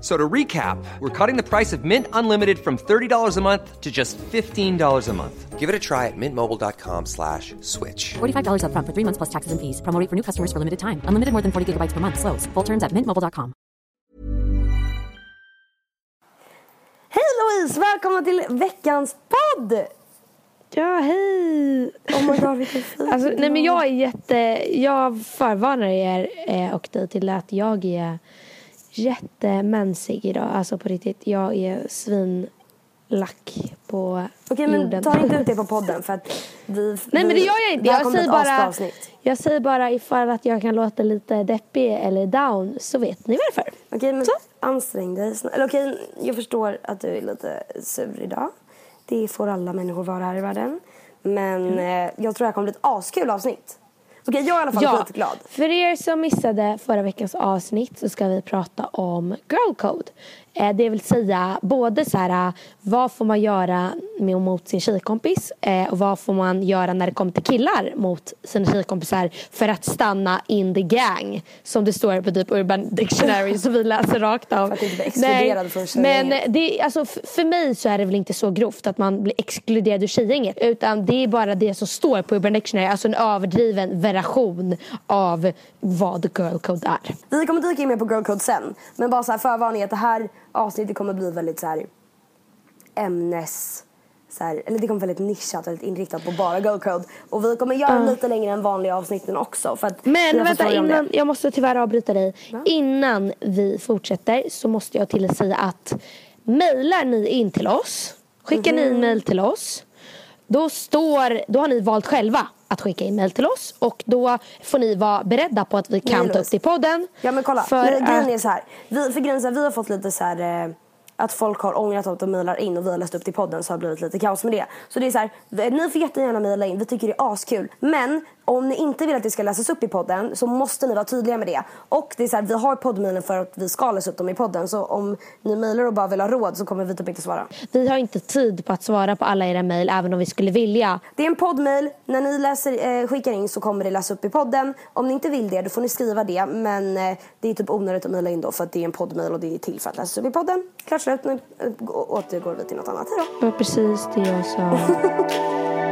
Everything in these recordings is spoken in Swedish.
So to recap, we're cutting the price of Mint Unlimited from $30 a month to just $15 a month. Give it a try at mintmobile.com slash switch. $45 upfront for three months plus taxes and fees. Promo rate for new customers for limited time. Unlimited more than 40 gigabytes per month. Slows. Full terms at mintmobile.com. Hej Louise! Välkomna till veckans podd! Ja, hej! Oh my god vilken fin Alltså, nej men jag är jätte... Jag förvarnar er eh, och dig till att jag är jättemensig idag. Alltså på riktigt. Jag är svinlack på Okej men jorden. ta inte ut det på podden för att vi... Nej men det gör jag inte. Jag säger, bara, jag säger bara ifall att jag kan låta lite deppig eller down så vet ni varför. Okej men Så. ansträng dig. Eller okej, jag förstår att du är lite sur idag. Det får alla människor vara här i världen. Men Mm. eh, jag tror det här kommer bli ett askul avsnitt. Okej jag är i alla fall skitglad. För er som missade förra veckans avsnitt så ska vi prata om girl code. Eh, det vill säga både så här, vad får man göra med och mot sin tjejkompis eh, och vad får man göra när det kommer till killar mot sina tjejkompisar för att stanna in the gang. Som det står på typ Urban Dictionary som vi läser rakt av. Tjejgänget. Men det, alltså, för mig så är det väl inte så grovt att man blir exkluderad ur tjejgänget. Utan det är bara det som står på Urban Dictionary. Alltså en överdriven version av vad girl code är. Vi kommer dyka in mer på girl code sen. Men bara så här förvarning att det här avsnittet kommer bli väldigt så här ämnes... Så här, eller det kommer väldigt nischat, väldigt inriktat på bara girl code. Och vi kommer göra lite längre än vanliga avsnitten också. För att Men vänta innan, jag måste tyvärr avbryta dig. Innan vi fortsätter så måste jag till säga att mejlar ni in till oss, skickar ni Mhm. in mejl till oss, då, står, då har ni valt själva att skicka in mejl till oss och då får ni vara beredda på att vi kan ta upp det i podden. Ja men kolla, För men grejen att- är så här. Vi, för grejen är vi har fått lite så här eh, att folk har ångrat att de mejlar in och vi har läst upp det i podden så har det blivit lite kaos med det. Så det är så här, ni får jättegärna mejla in, vi tycker det är askul. Men om ni inte vill att det ska läsas upp i podden så måste ni vara tydliga med det. Och det är så här, vi har poddmejlen för att vi ska läsa upp dem i podden. Så om ni mejlar och bara vill ha råd så kommer vi typ inte svara. Vi har inte tid på att svara på alla era mejl även om vi skulle vilja. Det är en poddmail. När ni läser, eh, skickar in så kommer det läsa upp i podden. Om ni inte vill det, då får ni skriva det. Men eh, det är typ onödigt att mejla in då för att det är en poddmail och det är till för att läsas upp i podden. Klart slut. Nu eh, gå- återgår vi till något annat. Hejdå. Det var precis det jag sa.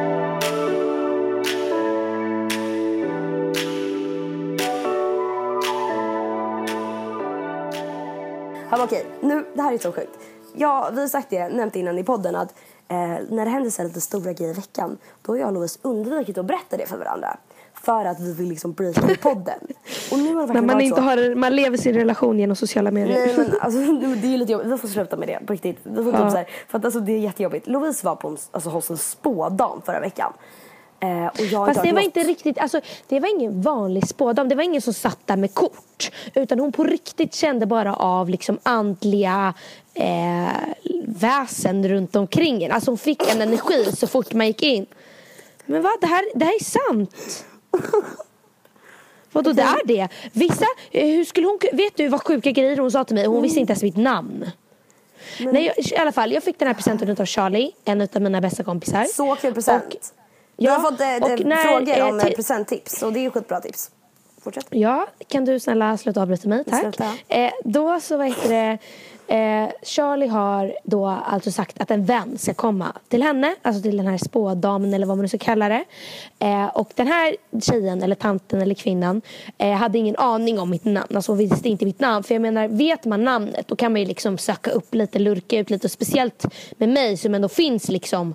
Ja, men okej, nu, det här är så sjukt. Ja, vi har sagt det, nämnt innan i podden att eh, när det händer så här lite stora grejer i veckan, då har jag och Louise undvikit att berätta det för varandra. För att vi vill liksom breaka i podden. Och nu har det verkligen man, inte så. har, man lever sin relation genom sociala medier. Nej men alltså det är lite jobbigt. Vi får sluta med det på riktigt. Vi får typ så här, för att alltså det är jättejobbigt. Louise var på en, alltså, hos en spådam förra veckan. Eh, och jag Fast det var inte riktigt, alltså det var ingen vanlig spådam. Det var ingen som satt där med kort. Utan hon på riktigt kände bara av liksom andliga eh, väsen runt omkring en. Alltså hon fick en energi så fort man gick in. Men vad, det här, det här är sant. Vadå det är det? Vissa, eh, hur skulle hon, vet du vad sjuka grejer hon sa till mig? Hon visste inte ens mitt namn. Nej, jag, I alla fall, jag fick den här presenten av Charlie, en av mina bästa kompisar. Så kul present. Och- Ja, har fått eh, och när, frågor eh, om eh, ti- presenttips och det är ju skitbra tips. Fortsätt. Ja, kan du snälla sluta avbryta mig? Tack. Eh, då så vad heter det, eh, Charlie har då alltså sagt att en vän ska komma till henne, alltså till den här spådamen eller vad man nu ska kalla det. Eh, och den här tjejen eller tanten eller kvinnan eh, hade ingen aning om mitt namn, alltså hon visste inte mitt namn. För jag menar, vet man namnet då kan man ju liksom söka upp lite, lurka ut lite. Och speciellt med mig som ändå finns liksom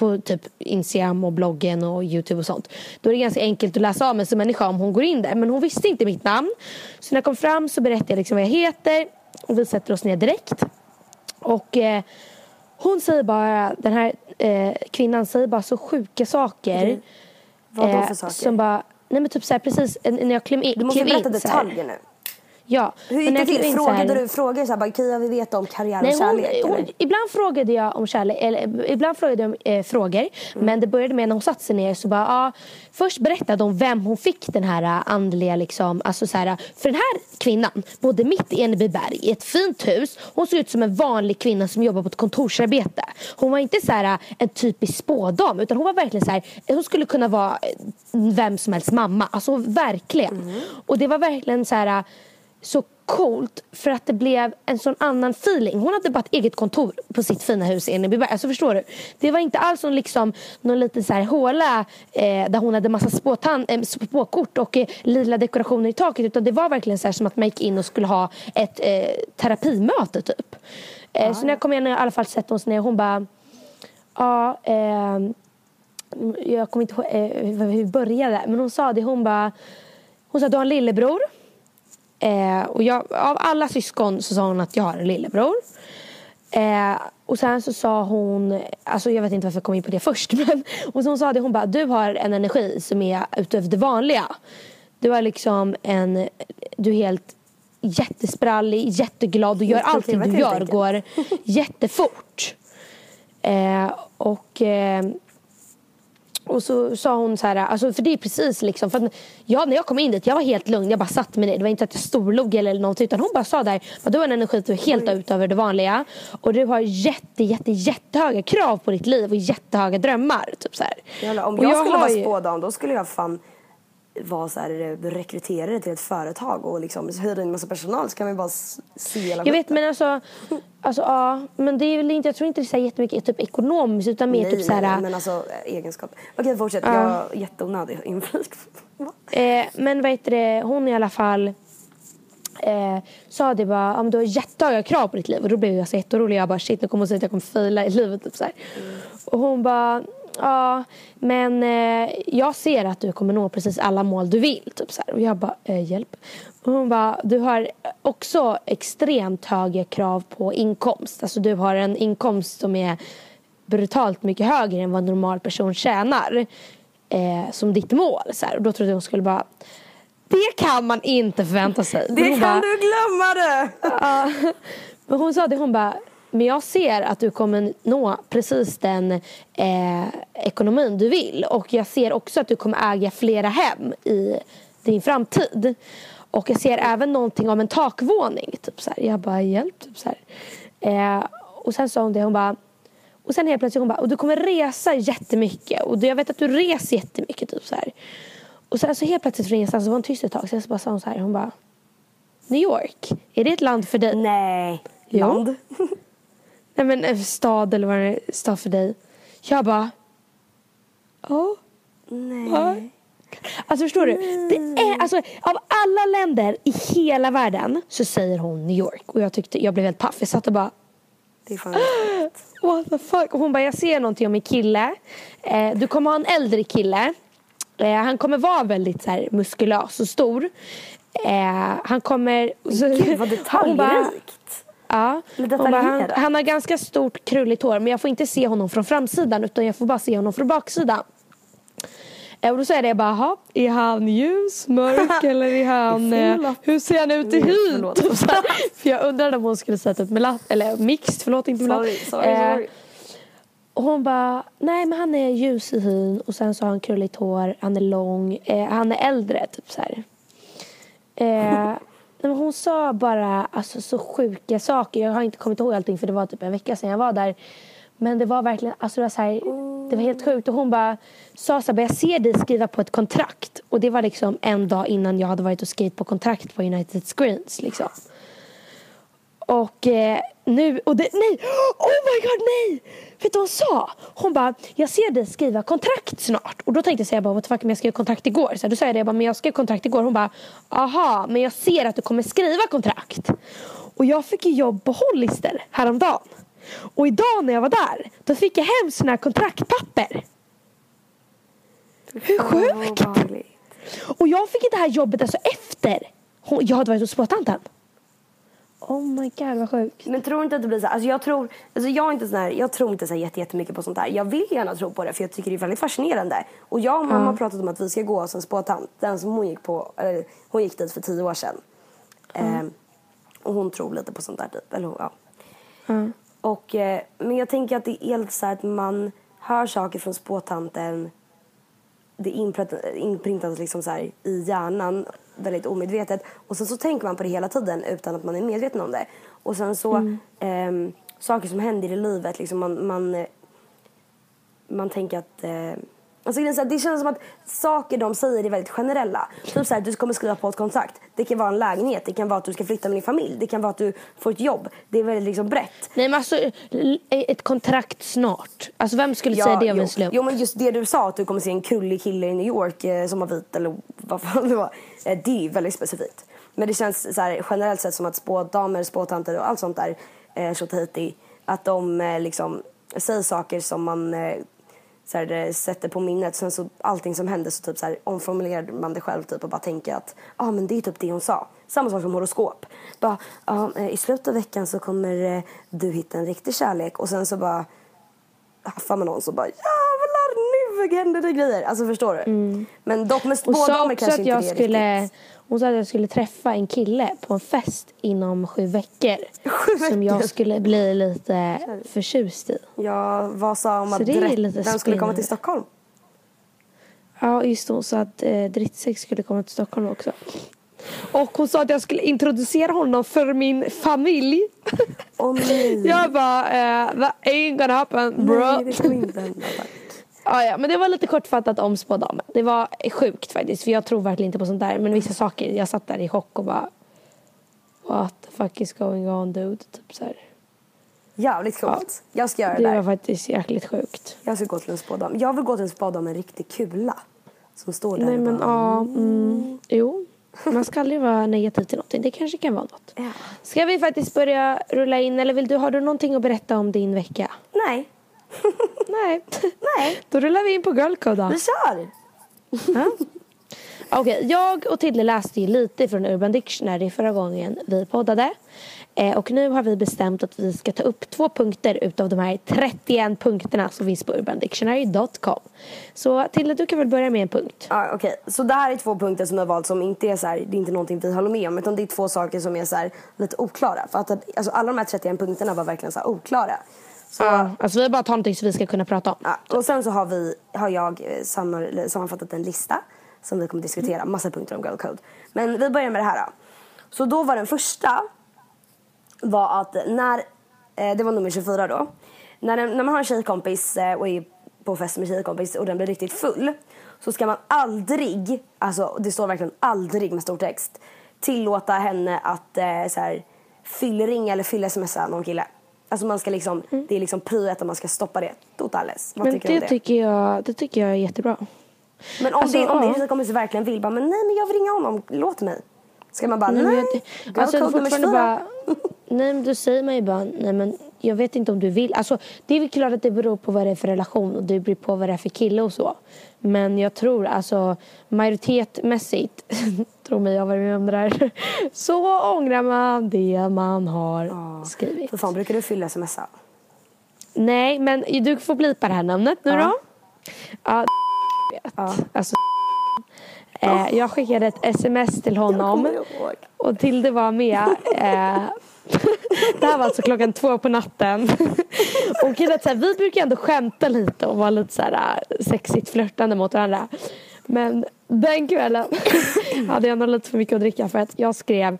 på typ Instagram och bloggen och Youtube och sånt. Då är det ganska enkelt att läsa av mig som människa om hon går in där. Men hon visste inte mitt namn. Så när jag kom fram så berättade jag liksom vad jag heter och vi sätter oss ner direkt. Och eh, hon säger bara, den här eh, kvinnan säger bara så sjuka saker. Vad då eh, för saker? Som bara, nej men typ såhär precis när jag klev in. du måste berätta in, detaljer nu. Ja. Hur gick det till? så här- Frågade du frågor så här, bara, Kia vi vet om karriär Nej, och hon, kärlek? hon, eller? ibland frågade jag om kärlek, eller ibland frågade jag om eh, frågor. Men det började med när hon satte sig ner så bara, ah, först berättade hon vem hon fick den här ah, andliga liksom, alltså så här, för den här kvinnan bodde mitt i Enebyberg i ett fint hus. Hon såg ut som en vanlig kvinna som jobbar på ett kontorsarbete. Hon var inte så här ah, en typisk spådam utan hon var verkligen så här, hon skulle kunna vara eh, vem som helst mamma. Alltså verkligen. Och det var verkligen så här så coolt för att det blev en sån annan feeling. Hon hade bara ett eget kontor på sitt fina hus i Enebyberg. Alltså förstår du? Det var inte alls någon, liksom, någon liten så här håla eh, där hon hade massa spåtan, eh, spåkort och eh, lila dekorationer i taket. Utan det var verkligen så här som att man gick in och skulle ha ett eh, terapimöte typ. Eh, så när jag kom in i alla fall sätter hon ner och hon bara Ja, ehm, jag kommer inte ihåg eh, hur vi började. Men hon sa det, hon bara Hon sa du har en lillebror. Eh, och jag, av alla syskon så sa hon att jag har en lillebror. Eh, och sen så sa hon, alltså jag vet inte varför jag kom in på det först. Men, och så hon sa det, hon bara du har en energi som är utöver det vanliga. Du är liksom en, du är helt jättesprallig, jätteglad. Du gör allting du gör går jättefort. Eh, och eh, och så sa hon så här, alltså för det är precis liksom, för att jag, när jag kom in dit, jag var helt lugn, jag bara satt mig ner. Det var inte att jag storlog eller någonting utan hon bara sa där, du har en energi som är helt utöver det vanliga. Och du har jätte, jätte, jättehöga krav på ditt liv och jättehöga drömmar. Typ så här. Jävlar, om Och jag, skulle vara ju- spådam då skulle jag fan vara så här, eh, rekryterare till ett företag och liksom in massa personal så kan vi bara se hela Jag vet men alltså, alltså ja, men det är väl inte, jag tror inte det är så här jättemycket typ ekonomiskt utan mer Nej, typ så här, nej, men alltså eh, egenskap. Okej fortsätt, jag är jätteonödig inflik. Eh, men vad heter det, hon i alla fall eh, sa det bara, ja, men du har jättehöga krav på ditt liv. Och då blev jag så jätteorolig. Jag bara shit nu kommer hon säga att jag kommer faila i livet. Typ, så här. Och hon bara, ja men eh, jag ser att du kommer nå precis alla mål du vill. Typ, så här. Och jag bara, eh, hjälp. Och hon bara, du har också extremt höga krav på inkomst. Alltså du har en inkomst som är brutalt mycket högre än vad en normal person tjänar eh, som ditt mål. Så här. Och då trodde jag hon skulle bara det kan man inte förvänta sig. Det kan bara, du glömma det! Ja. Men hon sa det, hon bara men jag ser att du kommer nå precis den eh, ekonomin du vill. Och jag ser också att du kommer äga flera hem i din framtid. Och jag ser även någonting om en takvåning. Typ så här. Jag bara, hjälp. Typ så. Eh, och sen sa hon det, hon bara och sen helt plötsligt hon bara, och du kommer resa jättemycket. Och jag vet att du reser jättemycket. Typ så här. Och sen så helt plötsligt från ingenstans så var hon tyst ett tag. Sen så bara sa hon så här, hon bara New York, är det ett land för dig? Nej, Jo. land. Nej men en stad eller vad det är, stad för dig. Jag bara, ja. Nej. Alltså förstår du? Det är, alltså, av alla länder i hela världen så säger hon New York. Och jag tyckte, jag blev helt paff. Jag satt och bara, Det är fan what the fuck. Och hon bara, jag ser någonting om min kille. Eh, du kommer ha en äldre kille. Eh, han kommer vara väldigt så här, muskulös och stor. Eh, han kommer... Gud vad detaljrikt. Ja. Hon bara, han, han har ganska stort krulligt hår men jag får inte se honom från framsidan utan jag får bara se honom från baksidan. Eh, Och då säger jag bara, "Jaha, är han ljus, mörk eller är han, eh, hur ser han ut i här. För jag undrade om hon skulle säga typ melatt, eller mixed, förlåt inte melatt. Sorry, sorry, Eh, sorry. och hon bara, nej men han är ljus i hyn och sen så har han krulligt hår, han är lång, eh, han är äldre typ så här. Nej, men hon sa bara alltså, så sjuka saker. Jag har inte kommit ihåg allting för det var typ en vecka sedan jag var där. Men det var verkligen, alltså det var så här, det var helt sjukt. Och hon bara sa så här, jag ser dig skriva på ett kontrakt. Och det var liksom en dag innan jag hade varit och skrivit på kontrakt på United Screens liksom. Och eh, nu, och det, nej, oh my god nej! Vet du vad hon sa? Hon bara, jag ser dig skriva kontrakt snart. Och då tänkte jag säga the fuck, men jag skrev kontrakt igår. Så då sa jag det, jag bara, men jag skrev kontrakt igår. Hon bara, aha, men jag ser att du kommer skriva kontrakt. Och jag fick ju jobb på Hollister häromdagen. Och idag när jag var där, då fick jag hem såna här kontraktpapper. Hur sjukt? Och jag fick det här jobbet alltså efter jag hade varit hos spåtanten. Oh my god vad sjukt. Men tror inte att det blir så här, alltså jag tror, alltså jag är inte sån här, jag tror inte så här jätte- jättemycket på sånt här. Jag vill gärna tro på det för jag tycker det är väldigt fascinerande. Och jag och mamma har pratat om att vi ska gå hos en spåtant. Den som hon gick på, eller hon gick dit för tio år sedan. Ehm, och hon tror lite på sånt där typ, eller ja. Och, eh, men jag tänker att det är helt så här att man hör saker från spåtanten det inprintat liksom så här i hjärnan väldigt omedvetet. Och sen så tänker man på det hela tiden utan att man är medveten om det. Och sen så ehm, saker som händer i livet, liksom man, man, eh, man tänker att eh, Alltså det, känns som att saker de säger är väldigt generella. Typ så här, du kommer skriva på ett kontrakt. Det kan vara en lägenhet, det kan vara att du ska flytta med din familj, det kan vara att du får ett jobb. Det är väldigt liksom brett. Nej men alltså ett kontrakt snart. Alltså vem skulle säga det om jo. en slump? Jo men just det du sa att du kommer se en krullig kille i New York eh, som var vit eller vad fan det var. Eh, det är ju väldigt specifikt. Men det känns så här, generellt sett som att spådamer, spåtanter och allt sånt där eh, tjotahejti, att de eh, liksom säger saker som man eh, så här, sätter på minnet. Sen så allting som händer så typ så här, omformulerar man det själv typ och bara tänker att ja ah, men det är typ det hon sa. Samma sak som horoskop. Bara, ah, I slutet av veckan så kommer eh, du hitta en riktig kärlek och sen så bara haffar man någon så bara jävlar händer det grejer. Alltså förstår du? Men dock med Hon sa spådamer också kanske att inte jag det skulle riktigt. hon sa att jag skulle träffa en kille på en fest inom sju veckor. Som jag skulle bli lite förtjust i. Ja, vad sa om att vem skulle komma till. Stockholm? Ja just det, hon sa att eh, Drittsex skulle komma till Stockholm också. Och hon sa att jag skulle introducera honom för min familj. Nej. Jag bara, eh, that ain't gonna happen bro. Nej, det tack. Ja, ja, men det var lite kortfattat om spådamen. Det var sjukt faktiskt, för jag tror verkligen inte på sånt där. Men vissa saker, jag satt där i chock och bara What the fuck is going on dude? Typ så här. Jävligt coolt. Jag ska göra det Det där. var faktiskt jäkligt sjukt. Jag ska gå till en spådam. Jag vill gå till en spådam med en riktig kula. Som står där Nej men bara, ja, mm, jo. Man ska aldrig vara negativ till någonting. Det kanske kan vara något. Ja. Ska vi faktiskt börja rulla in eller vill du, har du någonting att berätta om din vecka? Nej, Nej. nej. Då rullar vi in på Girl Code då. Vi kör! Ja. Okej, jag och Tilde läste ju lite från Urban Dictionary förra gången vi poddade. Eh, och nu har vi bestämt att vi ska ta upp två punkter utav de här 31 punkterna som finns på urbandictionary.com. Så Tilde, du kan väl börja med en punkt? Ja, okej. Så det här är två punkter som jag valt som inte är så här, det är inte någonting vi håller med om utan det är två saker som är så här, lite oklara. För att alltså, alla de här 31 punkterna var verkligen så här oklara. Så, Ja, alltså vi har bara någonting som vi ska kunna prata om. ja, och sen så har, vi, har jag eh, sammanfattat en lista som vi kommer diskutera. Massa punkter om Girl Code. Men vi börjar med det här då. Så då var den första var att när, eh, det var nummer 24 då. När, den, när man har en tjejkompis eh, och är på fest med tjejkompis och den blir riktigt full så ska man aldrig, alltså det står verkligen aldrig med stor text, tillåta henne att eh, så här, fylleringa eller fyll-smsa någon kille. Alltså man ska liksom, det är liksom prio att man ska stoppa det. Totales. Vad Men tycker du om det tycker, jag, det tycker jag är jättebra. Men om, Alltså, det, om ja. din tjejkompis verkligen vill, bara, men nej men jag vill ringa honom, låt mig. Ska man bara, nej, Nej, jag, girl alltså, nummer fortfarande 24. bara, nej men då säger ju bara, nej men jag vet inte om du vill. Alltså, det är väl klart att det beror på vad det är för relation och det beror på vad det är för kille och så. Men jag tror alltså majoritetmässigt, tro mig jag har varit med om det där, så ångrar man det man har skrivit. För fan, brukar du fylla smsa? Nej, men du får blipa det här namnet nu Ja. då. Ja, Ja. alltså eh, Jag skickade ett sms till honom och till det var med eh, Det här var alltså klockan två på natten och så här, vi brukar ändå skämta lite och vara lite så här eh, sexigt flörtande mot varandra men den kvällen hade jag nog lite för mycket att dricka för att jag skrev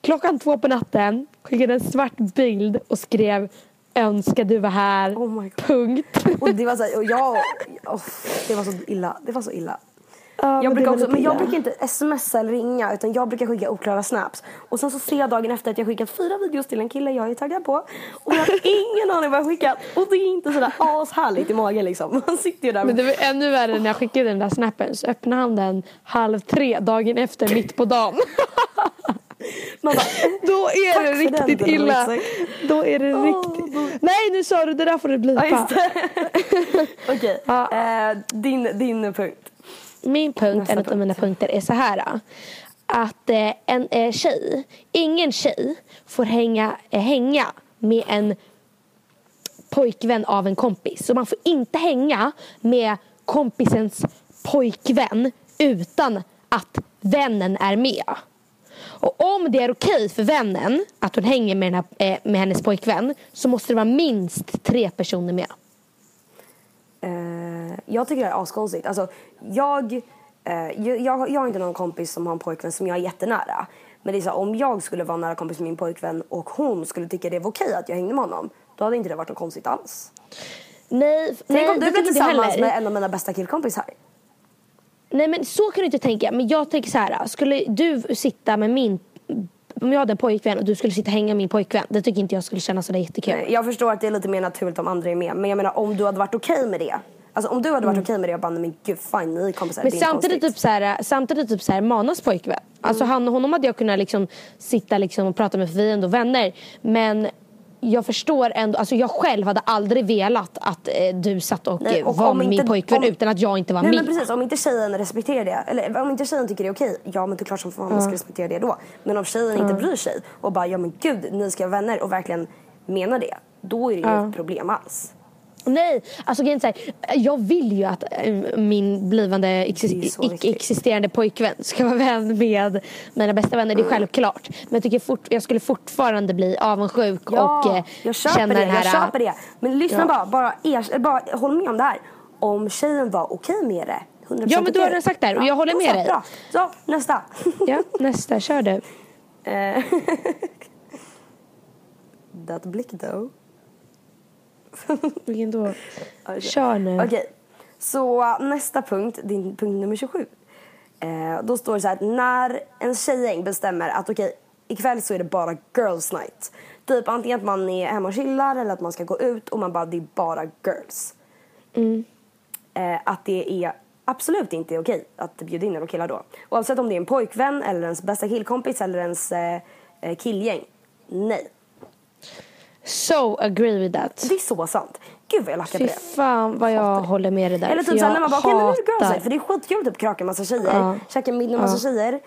klockan två på natten skickade en svart bild och skrev önskar du var här Oh my God. punkt Och det var så här, och jag, oh, det var så illa. Det var så illa. Ja, jag brukar också, men jag brukar inte smsa eller ringa utan jag brukar skicka oklara snaps. Och sen så ser jag dagen efter att jag skickat fyra videos till en kille jag är taggad på. Och jag har ingen aning vad jag skickat. Och det är inte sådär ashärligt i magen liksom. Man sitter ju där Men det var ännu värre när jag skickade den där snappen så öppnade han den halv tre dagen efter mitt på dagen. man bara, Då är det den, riktigt Della illa. Då är det Åh, riktigt... då- Nej nu sa du det där får du blipa. ja. Okej, Ja. eh, din, din punkt. Min punkt, Nästa en av punkt. mina punkter är så här. Att eh, en eh, tjej, ingen tjej får hänga, eh, hänga med en pojkvän av en kompis. Så man får inte hänga med kompisens pojkvän utan att vännen är med. Och om det är okej för vännen att hon hänger med, här, eh, med hennes pojkvän så måste det vara minst tre personer med. Eh, jag tycker det är askonstigt. Alltså, jag, eh, jag, jag, har inte någon kompis som har en pojkvän som jag är jättenära. Men det är så, här, om jag skulle vara nära kompis med min pojkvän och hon skulle tycka det var okej att jag hängde med honom. Då hade inte det varit något konstigt alls. Nej, Tänk nej, om du blev tillsammans med en av mina bästa killkompisar. Nej men så kan du inte tänka. Men jag tänker så här. Skulle du sitta med min... Om jag hade en pojkvän och du skulle sitta och hänga med min pojkvän. Det tycker inte jag skulle kännas sådär jättekul. Nej, Jag förstår att det är lite mer naturligt om andra är med. Men jag menar om du hade varit okej med det. Alltså om du hade varit okej med det och bara men gud fine ni är kompisar. Men det är inte samtidigt typ, så här, samtidigt typ så här, Manas pojkvän. Alltså han och honom hade jag kunnat liksom sitta liksom och prata med för vi är ändå vänner. Men jag förstår ändå, alltså jag själv hade aldrig velat att eh, du satt och, Nej, och var min inte- pojkvän om- utan att jag inte var Nej med. men precis, om inte tjejen respekterar det, eller om inte tjejen tycker det är okej, ja men det är klart som fan man ska respektera det då. Men om tjejen inte bryr sig och bara, ja men gud ni ska vara vänner och verkligen menar det, då är det ju inget problem alls. Nej, alltså grejen är jag vill ju att eh, min blivande exis- icke-existerande pojkvän ska vara vän med mina bästa vänner. Det är självklart. Men jag, tycker fort, jag skulle fortfarande bli avundsjuk Ja, och eh, jag köper känna det, den här... jag köper det. Men lyssna Ja. bara, bara, er, bara håll med om det här. Om tjejen var okej med det, 100% Ja, men du har redan sagt det här och jag håller med dig. Bra. Så, nästa. Ja, nästa, kör du. Eh, That blick though. Vilken då? Okej. Kör nu. Okej, så uh, nästa punkt, din punkt nummer 27. Eh, då står det så här att när en tjejgäng bestämmer att okej, ikväll så är det bara girls night. Typ antingen att man är hemma och chillar eller att man ska gå ut och man bara, det är bara girls. Eh, att det är absolut inte okej att bjuda in några killar då. Oavsett om det är en pojkvän eller ens bästa killkompis eller ens eh, eh, killgäng. Nej, So agree with that. det är så sant. Gud vad jag lackar på Fy det. fan vad jag håller med dig där. Eller typ såhär jag när man bara, okej men nu är det girls hatar-. För det är skitkul typ kröka en massa tjejer, Ja. käka middag med massa tjejer.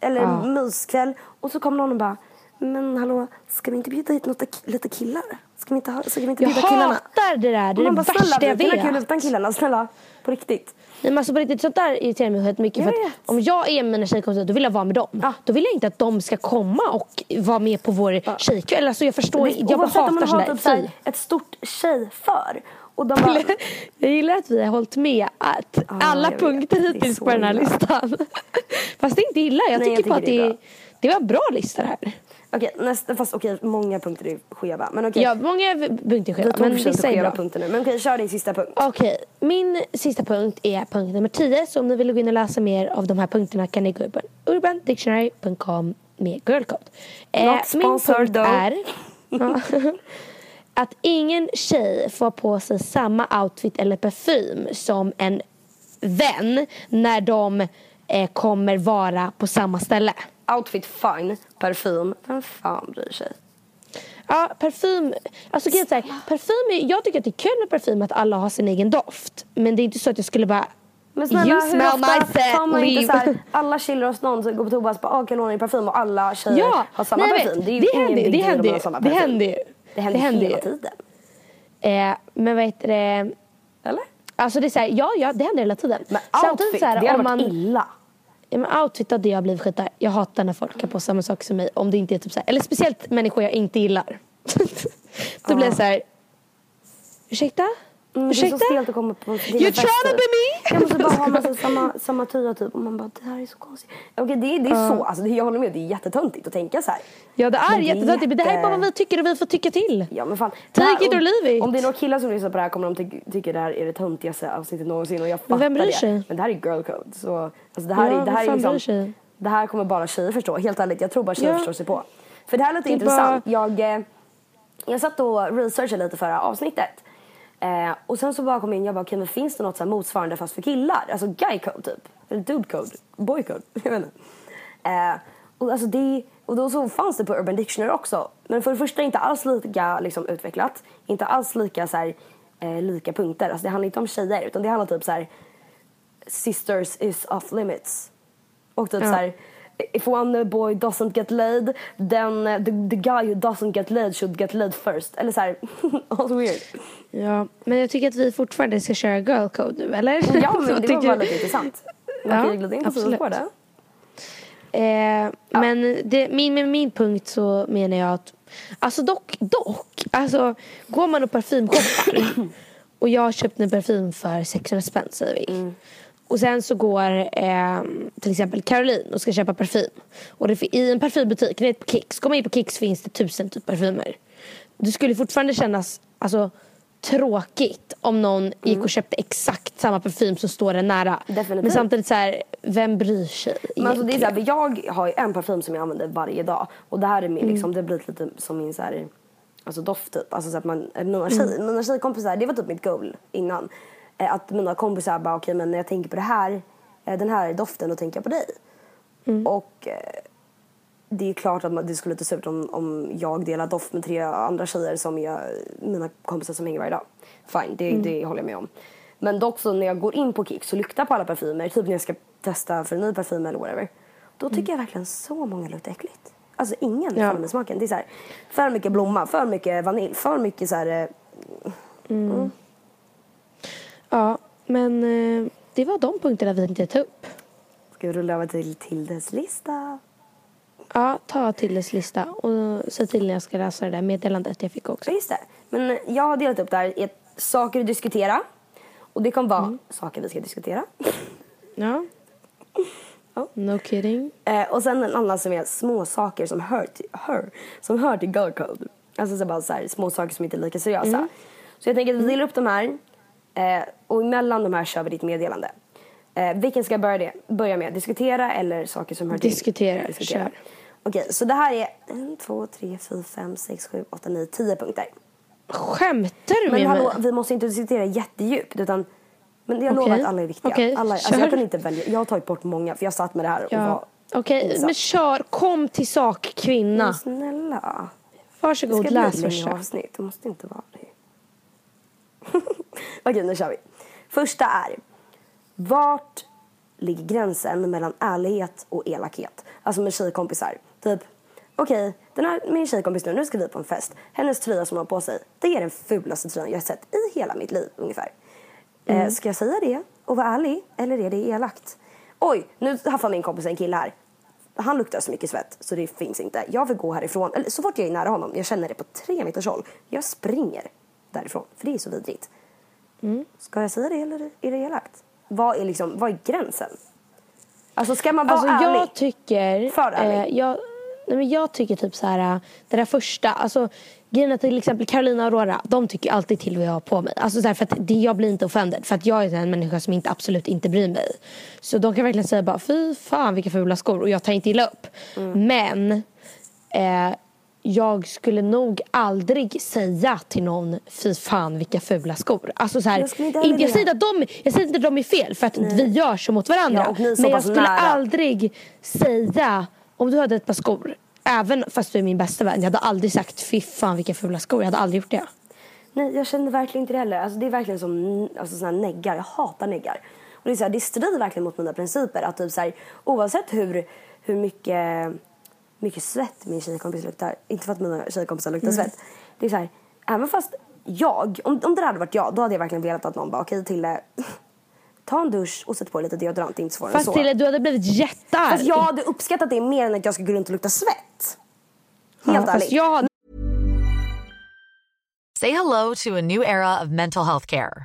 Eller myskväll. Och så kommer någon och bara, men hallå, ska vi inte bjuda hit något, lite killar? Ska vi inte, ha, ska vi inte Jag bjuda killarna? hatar det där. Det är det bara, snälla, värsta jag vi kan ha kul vet. utan killarna, snälla. På riktigt. Nej, men alltså på riktigt, sånt där irriterar mig mycket. Jag För att om jag är med mina tjejkompisar då vill jag vara med dem. Ja. Då vill jag inte att de ska komma och vara med på vår tjejkväll. Alltså jag förstår, jag bara Oavsett om man hatar sånt har där. typ såhär, Fy. ett stort tjejför. Och de bara, Jag gillar att vi har hållit med att alla jag vet. punkter hittills på den här illa. listan. Fast det är inte illa. Jag Nej, jag tycker bara att tycker det är det var en bra lista det här. Okej, nästa, fast okej, många punkter är skeva. Men okej, Ja, många punkter är skeva, men vissa är bra. punkter nu. Men okej, kör din sista punkt. Okej, min sista punkt är punkt nummer 10. Så om ni vill gå in och läsa mer av de här punkterna kan ni gå in på urbandictionary.com med girlcode. Eh, Not min sponsored punkt though. är att ingen tjej får på sig samma outfit eller parfym som en vän när de eh, kommer vara på samma ställe. Outfit fine, parfym, vem fan bryr sig? Ja, parfym. Alltså är så här, parfym är, jag tycker att det är kul med parfym att alla har sin egen doft. Men det är inte så att jag skulle bara Men snälla, You hur ofta tar man inte så här, alla chillar hos någon som går på toa och bara ah, kan låna din parfym och alla tjejer Ja, har samma nej, parfym. ju det händer ju, det händer ju, har det händer. Det händer, Det händer hela tiden. Eh, men vad heter det? Eller? Alltså det är så här, ja, ja, det händer hela tiden. Men Samtidigt outfit, så här, det hade om varit man, illa. Ja, men outfit hade jag blivit skitare. Jag hatar när folk har på samma sak som mig. Om det inte är typ så här, eller speciellt människor jag inte gillar. Då blir jag så här. Ursäkta? Mm, det är så Ursäkta? stelt att komma på dina You're fester. trying to be me? Jag måste bara ha massa samma, samma tröja typ. Och man bara, det här är så konstigt. Okej, det, är- det är så. Alltså, det, jag håller med, det är jättetöntigt att tänka så här. Ja det är Men det jättetöntigt men det här är jätte- bara vad vi tycker och vi får tycka till. Ja men fan. Take Det här- it or leave it. Om det är några killar som lyssnar på det här kommer de ty- tycka det här är det töntigaste avsnittet någonsin och jag fattar Men vem bryr det. sig? Men det här är girl code. Så, alltså det här, Ja, är, det här är liksom, bryr sig? Det här kommer bara tjejer förstå. Helt ärligt, jag tror bara tjejer Ja. förstår sig på. För det här är lite Det är intressant. Jag, eh, jag satt och researchade lite förra avsnittet. Eh, och sen så bara kom jag in jag bara, okej men finns det något så motsvarande fast för killar? Alltså guy code typ. Eller dude code. Boy code. Jag vet inte. Eh, och, alltså det, och då så fanns det på Urban Dictionary också. Men för det första inte alls lika liksom, utvecklat. Inte alls lika, så här, eh, lika punkter. Alltså det handlar inte om tjejer utan det handlar typ så här sisters is off limits. Och typ Ja. så här if one boy doesn't get laid then the, the guy who doesn't get laid should get laid first. Eller så här, alltså weird. Ja, men jag tycker att vi fortfarande ska köra girl code nu eller? Ja men det var bara lite intressant. Ja, Man kan ju glida in på på det. Eh, Men det, min, med min punkt så menar jag att Alltså dock, dock Alltså går man och parfymshoppar Och jag har köpt en parfym för 600 spänn säger vi Mm. Och sen så går eh, till exempel Caroline och ska köpa parfym Och det, i en parfymbutik, det är på Kicks Går man in på Kicks finns det tusen typ parfymer Du skulle fortfarande kännas alltså, tråkigt om någon gick och köpte exakt samma parfym som står en nära Mm. Definitivt. Men samtidigt så här, vem bryr sig Men alltså det är egentligen? så här, jag har ju en parfym som jag använder varje dag. Och det här är min, Mm. liksom, det blivit lite som min så här, alltså doft typ. Alltså så att man, mina, Mm. tjej, mina tjejkompisar, det var typ mitt goal innan. Eh, Att mina kompisar bara, okej men när jag tänker på det här, eh, den här doften, då tänker jag på dig. Mm. Och eh, det är klart att det skulle inte se ut om, om jag delar doft med tre andra tjejer som är mina kompisar som hänger varje dag. Fine, det, det håller jag med om. Men dock så när jag går in på Kicks och luktar på alla parfymer, typ när jag ska testa för en ny parfym eller whatever. Då tycker jag verkligen så många luktar äckligt. Alltså ingen Ja. faller med smaken. Det är så här, för mycket blomma, för mycket vanilj, för mycket så här. eh, Ja, men eh, det var de punkterna vi tänkte ta upp. Ska vi rulla över till Tildes lista? Ja, ta Tildes lista och se till när jag ska läsa det där meddelandet jag fick också. Ja, just det. Men eh, jag har delat upp det här i saker att diskutera. Och det kan vara Mm. saker vi ska diskutera. Ja. Ja. No kidding. Eh, och sen en annan som är små saker som hör till, hör, som hör till girl code. Alltså så bara så här, små saker som inte är lika seriösa. Mm. Så jag tänker att vi delar upp de här. Eh, och emellan de här kör vi ditt meddelande. Eh, vilken ska jag börja, det, börja med? Diskutera eller saker som hör till? Diskutera, kör. Okej, så det här är en, två, tre, fyra, fem, sex, sju, åtta, nio, tio punkter. Skämtar du Men med hallå, mig? vi måste inte diskutera jättedjupt utan men jag lovar Okej. att alla är viktiga. Okej, alla, alltså, jag kan inte välja. Jag har tagit bort många för jag satt med det här och Ja. var Okej, insatt. men kör. Kom till sak kvinna. Men snälla. Det Varsågod, ska läs bli ett längre första. avsnitt. Det måste inte vara det. Okej, nu kör vi. Första är. Vart ligger gränsen mellan ärlighet och elakhet? Alltså med tjejkompisar. Typ, okej, den här min tjejkompis nu, nu ska vi på en fest. Hennes tröja som hon har på sig, det är den fulaste tröjan jag har sett i hela mitt liv ungefär. Eh, ska jag säga det och vara ärlig eller är det elakt? Oj, nu haffar min kompis en kille här. Han luktar så mycket svett så det finns inte. Jag vill gå härifrån. Eller så fort jag är nära honom, jag känner det på tre meters håll. Jag springer därifrån för det är så vidrigt. Ska jag säga det eller är det elakt? Vad är, liksom, vad är gränsen? Alltså ska man vara Alltså ärlig? jag tycker... För ärlig. Eh, jag, nej, men jag tycker typ så här, äh, det där första, alltså grejen till exempel Carolina och Aurora, de tycker alltid till vad jag har på mig. Alltså så här, för att det, jag blir inte offended, för att jag är en människa som inte absolut inte bryr mig. Så de kan verkligen säga bara, fy fan vilka fula skor och jag tar inte illa upp. Mm. Men eh, jag skulle nog aldrig säga till någon, fy fan vilka fula skor. Alltså så här, Jag inte inte, jag, säger att de, jag säger inte att de är fel för att vi gör så mot varandra. Ja, men jag skulle nära. aldrig säga, om du hade ett par skor Även fast du är min bästa vän. Jag hade aldrig sagt fy fan vilka fula skor. Jag hade aldrig gjort det. Nej, jag känner verkligen inte det heller. Alltså, det är verkligen som alltså, såna här neggar. Jag hatar neggar. Och det, är så här, det strider verkligen mot mina principer. Att typ så här, oavsett hur, hur mycket, mycket svett min tjejkompis luktar. Inte för att mina tjejkompisar luktar Mm. svett. Det är så här, även fast jag, om, om det hade varit jag, då hade jag verkligen velat att någon bara okej Tille, ta en dusch och sätt på lite deodorant. Det är inte svårare än Fast så. Tille, du hade blivit jättearg. Fast jag hade uppskattat det mer än att jag ska gå runt och lukta svett. Helt ja, fast ärligt. jag Say hello to a new era of mental health care.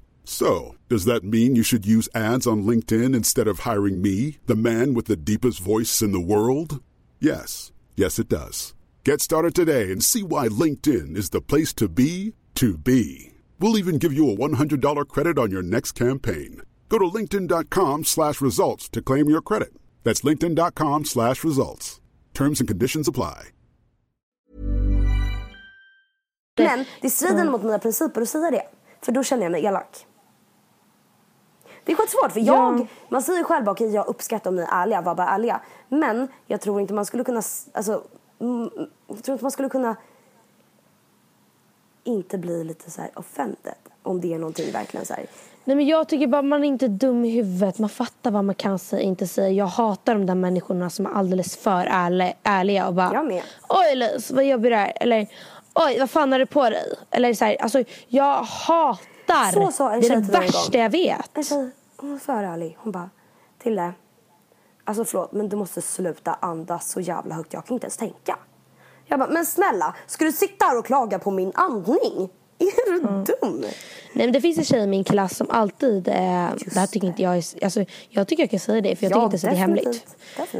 So, does that mean you should use ads on LinkedIn instead of hiring me, the man with the deepest voice in the world? Yes. Yes, it does. Get started today and see why LinkedIn is the place to be to be. We'll even give you a $100 credit on your next campaign. Go to linkedin.com slash results to claim your credit. That's linkedin.com slash results. Terms and conditions apply. Men det strider mot mina principer att säga det. För då känner jag mig elak. Det är skitsvårt för jag, Ja. man säger själv okej jag uppskattar om ni är ärliga, var bara ärliga. Men jag tror inte man skulle kunna, alltså, jag tror inte man skulle kunna inte bli lite så här offended. Om det är någonting verkligen så här. Nej men jag tycker bara man är inte dum i huvudet. Man fattar vad man kan säga inte säga. Jag hatar de där människorna som är alldeles för ärliga, ärliga och bara Jag med. Oj Lis, vad jobbig du är. Eller oj, vad fan har du på dig? Eller så här, alltså jag hatar. Så sa en det är det värsta jag vet. En tjej, hon var för ärlig. Hon bara, Tille, alltså förlåt men du måste sluta andas så jävla högt. Jag kan inte ens tänka. Jag bara, men snälla, ska du sitta här och klaga på min andning? Är du dum? Nej men det finns en tjej i min klass som alltid, eh, det här tycker inte jag är, alltså jag tycker jag kan säga det för jag Ja, tycker inte så det är hemligt.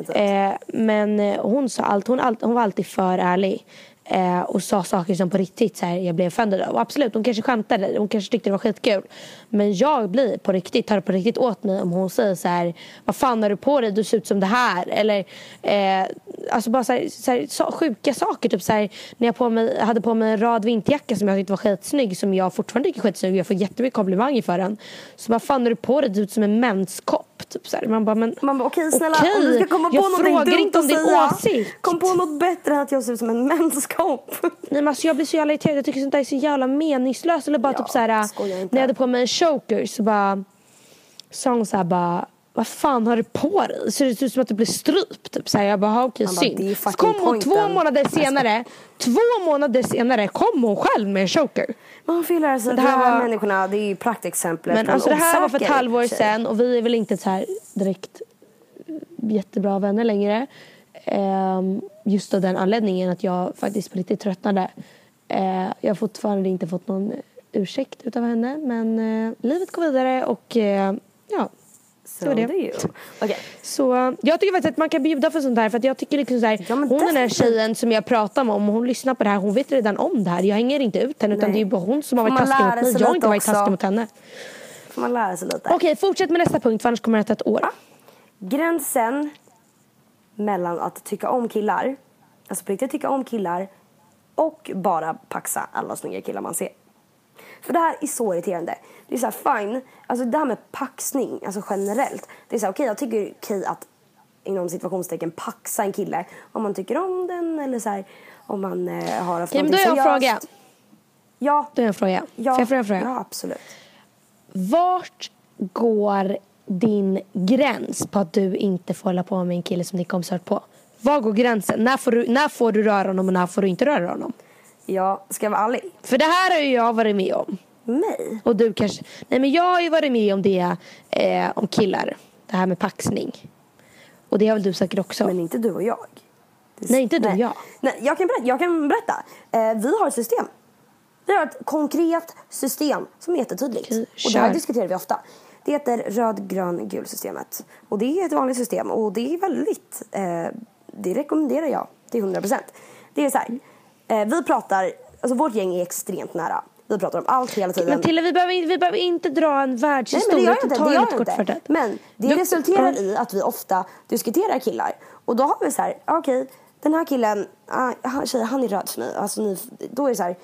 Eh, men eh, hon sa allt, hon, all, hon var alltid för ärlig. Eh, och sa saker som på riktigt så här, jag blev offended av. Och absolut, hon kanske skämtade, hon kanske tyckte det var skitkul. Men jag blir på riktigt, tar det på riktigt åt mig om hon säger så här, vad fan har du på dig, du ser ut som det här. Eller eh, alltså bara så här, så här, så, sjuka saker. Typ så här, när jag på mig, hade på mig en rad vinterjacka som jag tyckte var skitsnygg, som jag fortfarande tycker är skitsnygg. Jag får jättemycket komplimanger för den. Så vad fan har du på dig, du ser ut som en menskopp. Typ så här. Man bara, men Man bara, okej snälla okej, om du ska komma på jag någonting dumt inte om att din säga. åsikt. Kom på något bättre än att jag ser ut som en menskopp. Nej, men alltså jag blir så jävla irriterad. Jag tycker sånt där är så jävla meningslöst. Eller bara Ja, typ så här, när jag hade på mig en choker så bara sa hon så här bara vad fan har du på dig? Ser det ut som att du blir strypt? Typ så här, jag bara, "Ha, okej är synd. Så kom hon två pointen. månader senare, två månader senare kom hon själv med en choker. Man får ju lära sig Det de här här var- människorna, det är ju praktexemplet Men alltså det här var för ett halvår sedan och vi är väl inte så här direkt jättebra vänner längre. Ehm, just av den anledningen att jag faktiskt på riktigt tröttnade. Eh, jag har fortfarande inte fått någon ursäkt utav henne men eh, livet går vidare och eh, ja. Så det var det. Okej. Så jag tycker faktiskt att man kan bjuda för sånt här för att jag tycker liksom så här, Ja, hon den här tjejen som jag pratar med om hon lyssnar på det här hon vet redan om det här. Jag hänger inte ut henne utan Nej. det är ju bara hon som har varit man taskig mot mig. Jag har inte varit taskig mot henne. Får man lära sig lite. Okej, fortsätt med nästa punkt för annars kommer det att ta ett år. Gränsen mellan att tycka om killar, alltså på riktigt tycka om killar och bara paxa alla snygga killar man ser. För det här är så irriterande. Det är så här, fine, alltså det här med paxning, alltså generellt. Det är så här, okej okay, jag tycker det är okej att inom situationstecken paxa en kille om man tycker om den eller så här, om man eh, har haft okay, men då har jag en fråga. Ja. Då har jag en fråga. Ja, Får jag fråga en fråga? Ja, absolut. Vart går din gräns på att du inte får hålla på med en kille som din kompis har på? Var går gränsen? När får, du, när får du röra honom och när får du inte röra honom? Ja, ska jag vara ärlig? För det här har ju jag varit med om. Mig? Och du kanske... Nej men jag har ju varit med om det eh, om killar. Det här med paxning. Och det har väl du säkert också? Men inte du och jag. Nej, inte du och jag. Nej, jag kan berätta. Jag kan berätta. Eh, vi har ett system. Vi har ett konkret system som är jättetydligt. Okej, och det här kör. diskuterar vi ofta. Det heter röd, grön, gul systemet. Och det är ett vanligt system och det är väldigt, eh, det rekommenderar jag till 100%. Det är så här, eh, vi pratar, alltså vårt gäng är extremt nära. Vi pratar om allt hela tiden. Men Tille, vi behöver, inte- vi behöver inte dra en Nej, men världshistoria. det gör jag inte. Det gör inte. Men det Du- resulterar Ja. i att vi ofta diskuterar killar. Och då har vi så här, okej, den här killen, han, tjej, han är röd för mig. Alltså, ni, då är det så här,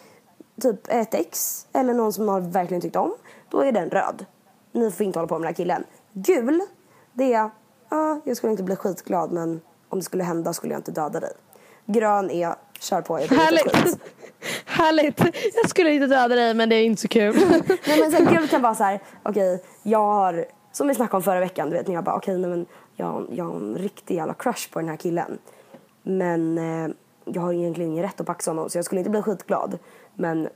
typ ett ex eller någon som har verkligen tyckt om. Då är den röd. Ni får inte hålla på med den här killen. Gul, det är, ah, jag skulle inte bli skitglad men om det skulle hända skulle jag inte döda dig. Grön är, kör på, jag. Härligt. Härligt. Jag skulle inte döda dig men det är inte så kul. Nej men så här, gul kan vara så här, okej, jag har, som vi snackade om förra veckan, du vet när jag bara, okej, nej men jag, jag har en riktig jävla crush på den här killen. Men eh, jag har egentligen ingen rätt att paxa honom så jag skulle inte bli skitglad. Men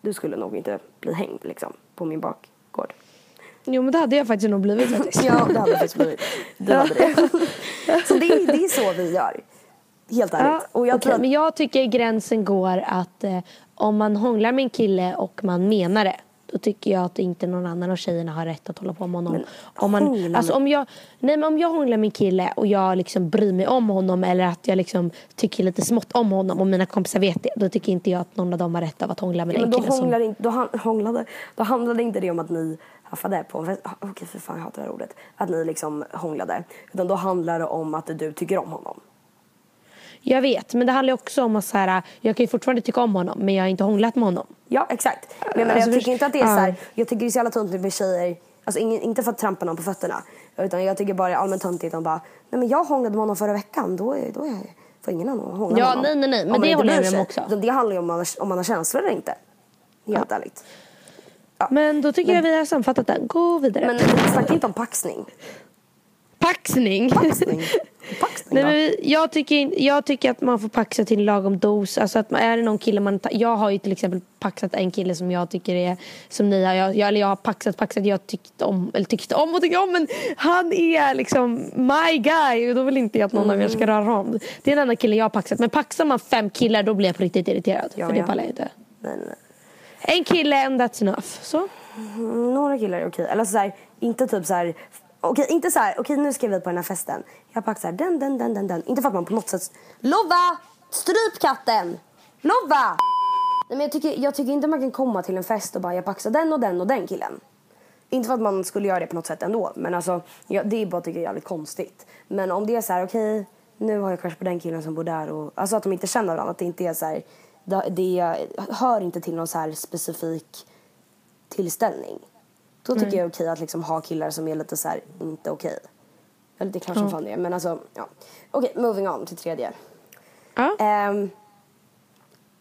du skulle nog inte bli hängd liksom på min bakgård. jo men det hade jag faktiskt nog blivit faktiskt. Ja, det hade det faktiskt blivit. Du hade det. Så det, det är så vi gör. Helt ärligt. Ja, Och jag tror att, Men jag tycker gränsen går att eh, om man hånglar med en kille och man menar det. Då tycker jag att inte någon annan av tjejerna har rätt att hålla på med honom. Men om, man, alltså, om, jag, nej, men om jag hånglar med en kille och jag liksom bryr mig om honom eller att jag liksom tycker lite smått om honom och mina kompisar vet det. Då tycker inte jag att någon av dem har rätt av att hångla med ja, den då, hånglar Som, inte, då, han- hånglade, då handlade inte det om att ni haffade på en fest. Okej, för fan jag hatar det här ordet. Att ni liksom hånglade. Utan då handlar det om att du tycker om honom. Jag vet, men det handlar också om att så här, jag kan ju fortfarande tycka om honom men jag har inte hånglat med honom. Ja, exakt. Men, men Alltså, jag tycker inte att det är ja. så här, Jag tycker det är så jävla töntigt med tjejer. Alltså ingen, inte för att trampa någon på fötterna. Utan jag tycker bara det är allmänt töntigt om bara, nej men jag hånglade med honom förra veckan. Då, är, då är, får ingen annan hångla Ja, med honom. nej, nej, nej, men det håller jag med om också. Det handlar ju om man, om man har känslor eller inte. Helt ärligt. Men då tycker jag vi har sammanfattat den. Gå vidare. Men vi snackar inte om paxning. Paxning. Paxning? Paxning Nej, men jag, tycker, jag tycker att man får paxa till en lagom dos. Alltså att man, är det någon kille man Jag har ju till exempel paxat en kille som jag tycker är som ni har. Jag, jag, eller jag har paxat, paxat, jag tyckt om, eller tyckt om och tyckt om men han är liksom my guy och då vill inte jag att någon av er ska Mm. röra honom. Det är den enda killen jag har paxat. Men paxar man fem killar då blir jag på riktigt irriterad. Ja, för det ja. pallar jag inte. Nej, nej, nej. En kille and that's enough. Så. Mm, Några killar är okej. Eller så här, inte typ så här. Okej, inte så här. Okej, nu ska vi på den här festen. Jag packar så här, den, den, den, den, den. Inte för att man på något sätt... Lova! Stryp katten! Lova! Nej, men jag, tycker, jag tycker inte man kan komma till en fest och bara jag paxar den och den och den killen. Inte för att man skulle göra det på något sätt ändå. Men alltså, jag, det är bara tycker jag är jävligt konstigt. Men om det är så här, okej, nu har jag crush på den killen som bor där. Och, alltså att de inte känner varandra. Att det inte är så här, det, det hör inte till någon så här specifik tillställning. Då tycker jag det är okej att liksom ha killar som är lite så här inte okej. Det är klart som fan det. Men alltså, ja. Okej, moving on till tredje. Ja. Ehm,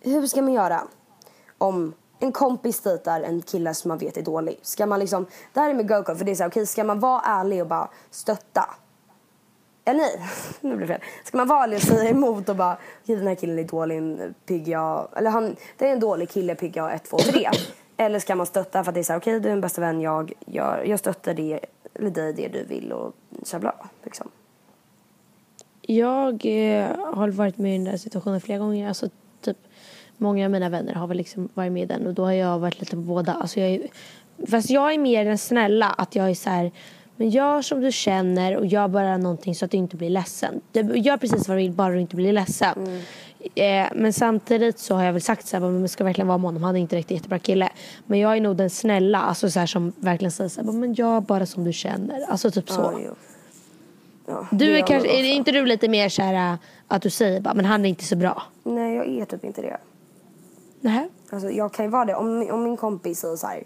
hur ska man göra om en kompis dejtar en kille som man vet är dålig? Ska man liksom, det här är med go för det är så här, okej ska man vara ärlig och bara stötta? Eller nej, nu blev det fel. Ska man vara ärlig och säga emot och bara, okej den här killen är dålig, pigg jag, eller han, det är en dålig kille, pigg jag 1, 2, 3. Eller ska man stötta för att det är så här, okej du är en bästa vän, jag, jag, jag stöttar det, eller dig det du vill och tja bla, liksom. Jag eh, har varit med i den där situationen flera gånger. Alltså, typ, många av mina vänner har väl liksom varit med i den och då har jag varit lite på båda. Alltså, jag är, fast jag är mer den snälla. Att jag är så här, men gör som du känner och gör bara någonting så att du inte blir ledsen. Du, gör precis vad du vill bara du inte blir ledsen. Eh, men samtidigt så har jag väl sagt så här, men man ska verkligen vara med honom. Han är inte riktigt jättebra kille. Men jag är nog den snälla, alltså så här, som verkligen säger så här, men gör bara som du känner. Alltså typ så. Ja. Ja, Du är kanske, är inte du lite mer så här att du säger bara, men han är inte så bra? Nej, jag är typ inte det. Nähä. Alltså jag kan ju vara det. Om, om min kompis säger så här.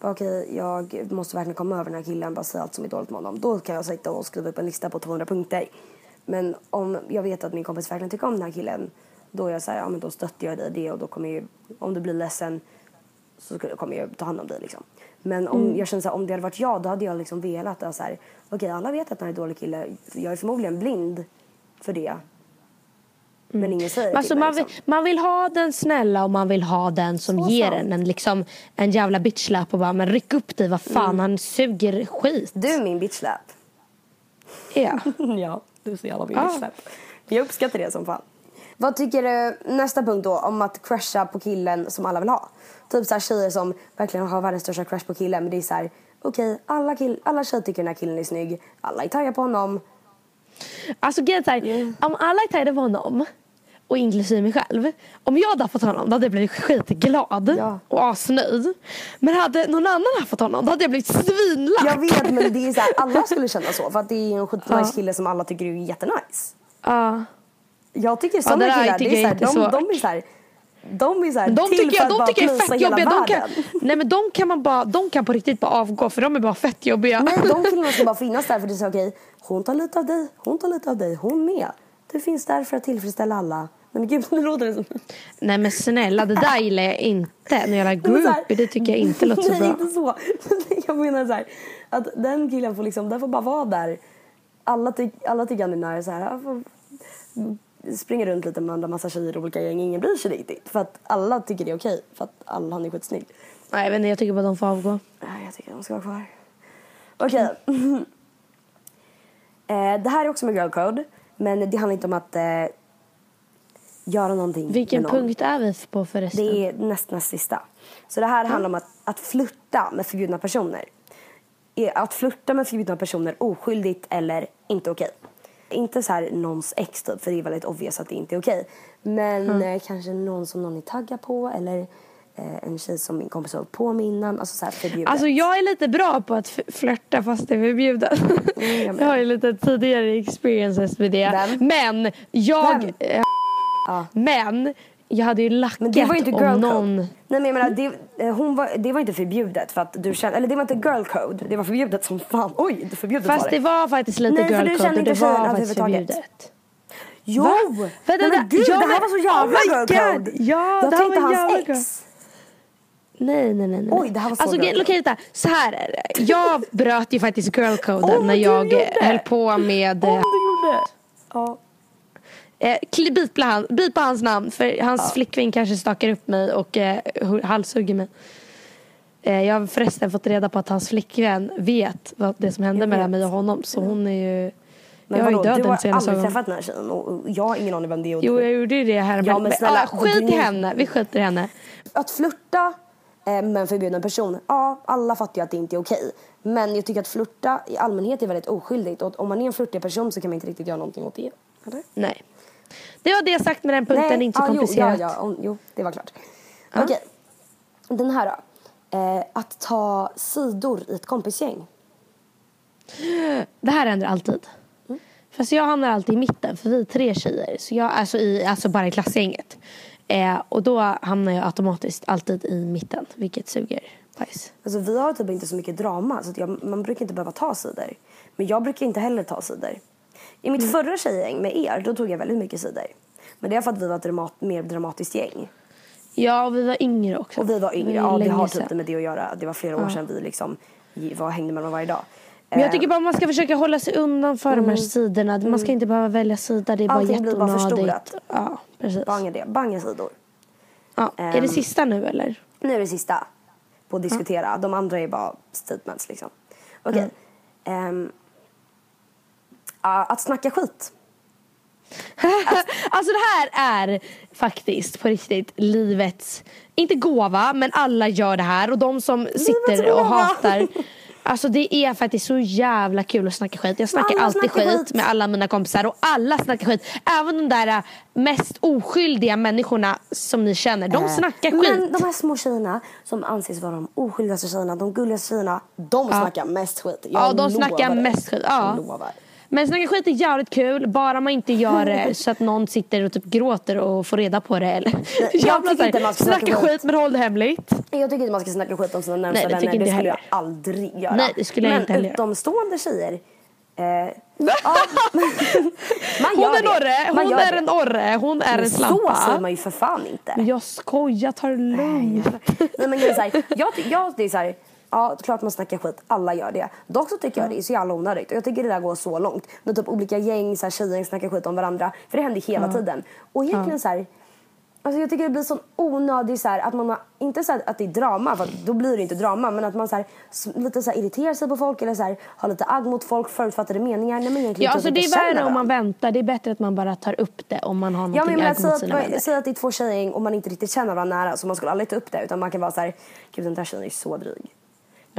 Okej, jag måste verkligen komma över den här killen. Bara säga allt som är dåligt med honom. Då kan jag sitta och skriva upp en lista på 200 punkter. Men om jag vet att min kompis verkligen tycker om den här killen. Då är jag så här, ja men då stöttar jag dig i det och då kommer ju, om du blir ledsen så kommer jag ta hand om dig liksom. Men om jag känner så här, om det hade varit jag då hade jag liksom velat att så här, okej alla vet att här är en dålig kille. Jag är förmodligen blind för det. Men ingen säger Alltså man, vill, liksom. man vill ha den snälla och man vill ha den som Så ger sant. en en, liksom, en jävla bitchlap och bara men ryck upp dig, vad fan Mm. han suger skit. Du är min bitchlap. Ja. ja, du är så jävla min Ja. bitchlap. Jag uppskattar det som fan. Vad tycker du, nästa punkt då, om att crusha på killen som alla vill ha? Typ så här tjejer som verkligen har världens största crush på killen men det är så här, okej alla, kill, alla tjejer tycker den här killen är snygg, alla är taggade på honom. Alltså grejen är här, om alla är taggade på honom och inklusive mig själv. Om jag hade fått honom då hade jag blivit skitglad Ja. och asnöjd. Men hade någon annan haft honom då hade jag blivit svinlack. Jag vet men det är så här, alla skulle känna så för att det är en skitnice Ja. kille som alla tycker är jättenice. Ja. Jag tycker sådana där killar, tycker det är jag så här, de, de är så här, de är så här de till tycker för jag, de tycker jag är fett jobbiga. De kan, nej men de kan man bara, de kan på riktigt bara avgå för de är bara fett jobbiga. Nej, de killarna ska bara finnas där för det är så okej, hon tar lite av dig, hon tar lite av dig, hon med. Du finns där för att tillfredsställa alla. Nej men gud, nu låter det som... Nej men snälla det där gillar jag inte. När jag Nej, men så här- groupie det tycker jag inte låter så Nej, bra. inte så. Jag menar så här, att den killen får liksom, den får bara vara där. Alla, ty alla tycker han är nice, springa runt lite med andra massa tjejer och olika gäng, ingen bryr sig riktigt. För att alla tycker det är okej, för att alla, han är skitsnygg. Nej jag vet inte, jag tycker bara de får avgå. Nej, jag tycker de ska vara kvar. Okej. eh, det här är också med girl code. Men det handlar inte om att eh, göra någonting Vilken med någon. punkt är vi på förresten? Det är näst, näst sista. Så det här handlar om att, att flirta med förbjudna personer. Att flirta med förbjudna personer oskyldigt eller inte okej. Inte så här någons ex typ, för det är väldigt obvious att det inte är okej. Men eh, kanske någon som någon är taggad på eller eh, en tjej som min kompis har på med innan. Alltså så här förbjudet. Alltså jag är lite bra på att flörta fast det är förbjudet. Mm, jag jag har ju lite tidigare experiences med det. Vem? Men jag... Vem? eh, Ja. Men jag hade ju lackat Men det var inte girl om code. någon... Nej men jag menar, det, eh, hon var, det var inte förbjudet för att du kände, eller det var inte girl code. Det var förbjudet som fan. Oj, inte förbjudet Fast var det det. var faktiskt lite Nej, för girl du code och det inte tjejen var faktiskt förbjudet. Jo! Va? Nej, Vänta, men vänta. gud, Ja, det här var så jävla Oh girl code. Ja, jag det tänkte var hans ex. Nej, nej, nej. nej. Oj, det här var så alltså, girl code. okej, vänta. Så här är det. Jag bröt ju faktiskt girl-coden Åh, när du jag gjorde. höll på med... Om eh, du gjorde. Ja. Eh, på han, bit på hans namn för hans flickvän kanske stakar upp mig och eh, hu- halshugger mig. Eh, jag har förresten fått reda på att hans flickvän vet vad det som hände mellan mig och honom. Så hon är ju... Men jag är vadå, död du har aldrig gången. träffat den här tjejen och jag har ingen aning vem det är. Jo, jag gjorde ju det här. Ja, men snälla, ah, skit i henne. Vi skiter i henne. Att flirta eh, med en förbjuden person, ja alla fattar ju att det inte är okej. Men jag tycker att flirta i allmänhet är väldigt oskyldigt och om man är en flirtig person så kan man inte riktigt göra någonting åt det. Eller? Nej. Det var det jag sagt med den punkten. Det är inte så ja, komplicerat. Jo, ja, ja, om, jo, det var klart. Okej. Den här då. Eh, att ta sidor i ett kompisgäng. Det här händer alltid. Fast jag hamnar alltid i mitten för vi är tre tjejer. Så jag, alltså, i, alltså bara i klassgänget. Eh, och då hamnar jag automatiskt alltid i mitten. Vilket suger bajs. Alltså, vi har typ inte så mycket drama så jag, man brukar inte behöva ta sidor. Men jag brukar inte heller ta sidor. I mitt Mm. förra tjejgäng med er, då tog jag väldigt mycket sidor. Men det är för att vi var ett dramat, mer dramatiskt gäng. Ja, och vi var yngre också. Och vi var yngre. ju Ja, det har typ med det att göra. Det var flera år sedan vi liksom var, hängde med dem varje dag. Men jag Eh, tycker bara man ska försöka hålla sig undan för de här sidorna. Man ska inte behöva välja sida. Det är bara Mm. Allting blir bara förstorat. Ja, precis. Banga det. Banga sidor. Ja. Är det Ehm. sista nu eller? Nu är det sista på att diskutera. De andra är bara statements liksom. Okej. Ehm, ja, att snacka skit. Alltså det här är faktiskt på riktigt livets, inte gåva, men alla gör det här och de som sitter och hatar Alltså det är faktiskt så jävla kul att snacka skit. Jag snackar Alla alltid snackar skit, skit. med alla mina kompisar och alla snackar skit. Även de där äh, mest oskyldiga människorna som ni känner, de snackar skit. Eh, Men de här små tjejerna som anses vara de oskyldigaste tjejerna, de gulligaste tjejerna, de snackar mest skit. Jag Ja, de snackar dig. mest skit, ja. Jag lovar. Men snacka skit är jävligt kul, bara man inte gör det så att någon sitter och typ gråter och får reda på det. Eller? jag Jävla tycker inte man ska snacka snacka skit. men håll det hemligt. Jag tycker inte man ska snacka skit om sina närmsta Nej, det vänner. Det inte skulle jag jag aldrig göra. Nej, det skulle jag Men inte heller utomstående tjejer. Eh, ja, Hon är en det. orre, hon är det. en orre, hon är Men en Så säger slampa. man ju för fan inte. Men jag skojar, ta det lugnt. Nej, men grejen är så här, jag, jag, det är så här, ja klart man snackar skit, alla gör det. Dock så tycker jag det är så jävla onödigt och jag tycker det där går så långt. När typ olika gäng, så här, tjejer snackar skit om varandra. För det händer hela tiden. Och egentligen så här, Alltså jag tycker det blir sån onödig så här, att man har, inte så här, att det är drama för då blir det inte drama men att man så här, lite så här, irriterar sig på folk eller så här, har lite agg mot folk, förutfattade meningar man egentligen Ja, typ alltså det inte är värre om man väntar. Det är bättre att man bara tar upp det om man har Ja men jag menar, agg mot att, sina vänner. säg att det är två tjejer och man inte riktigt känner varandra nära så man skulle aldrig ta upp det utan man kan vara så här, gud den där tjejen är så dryg.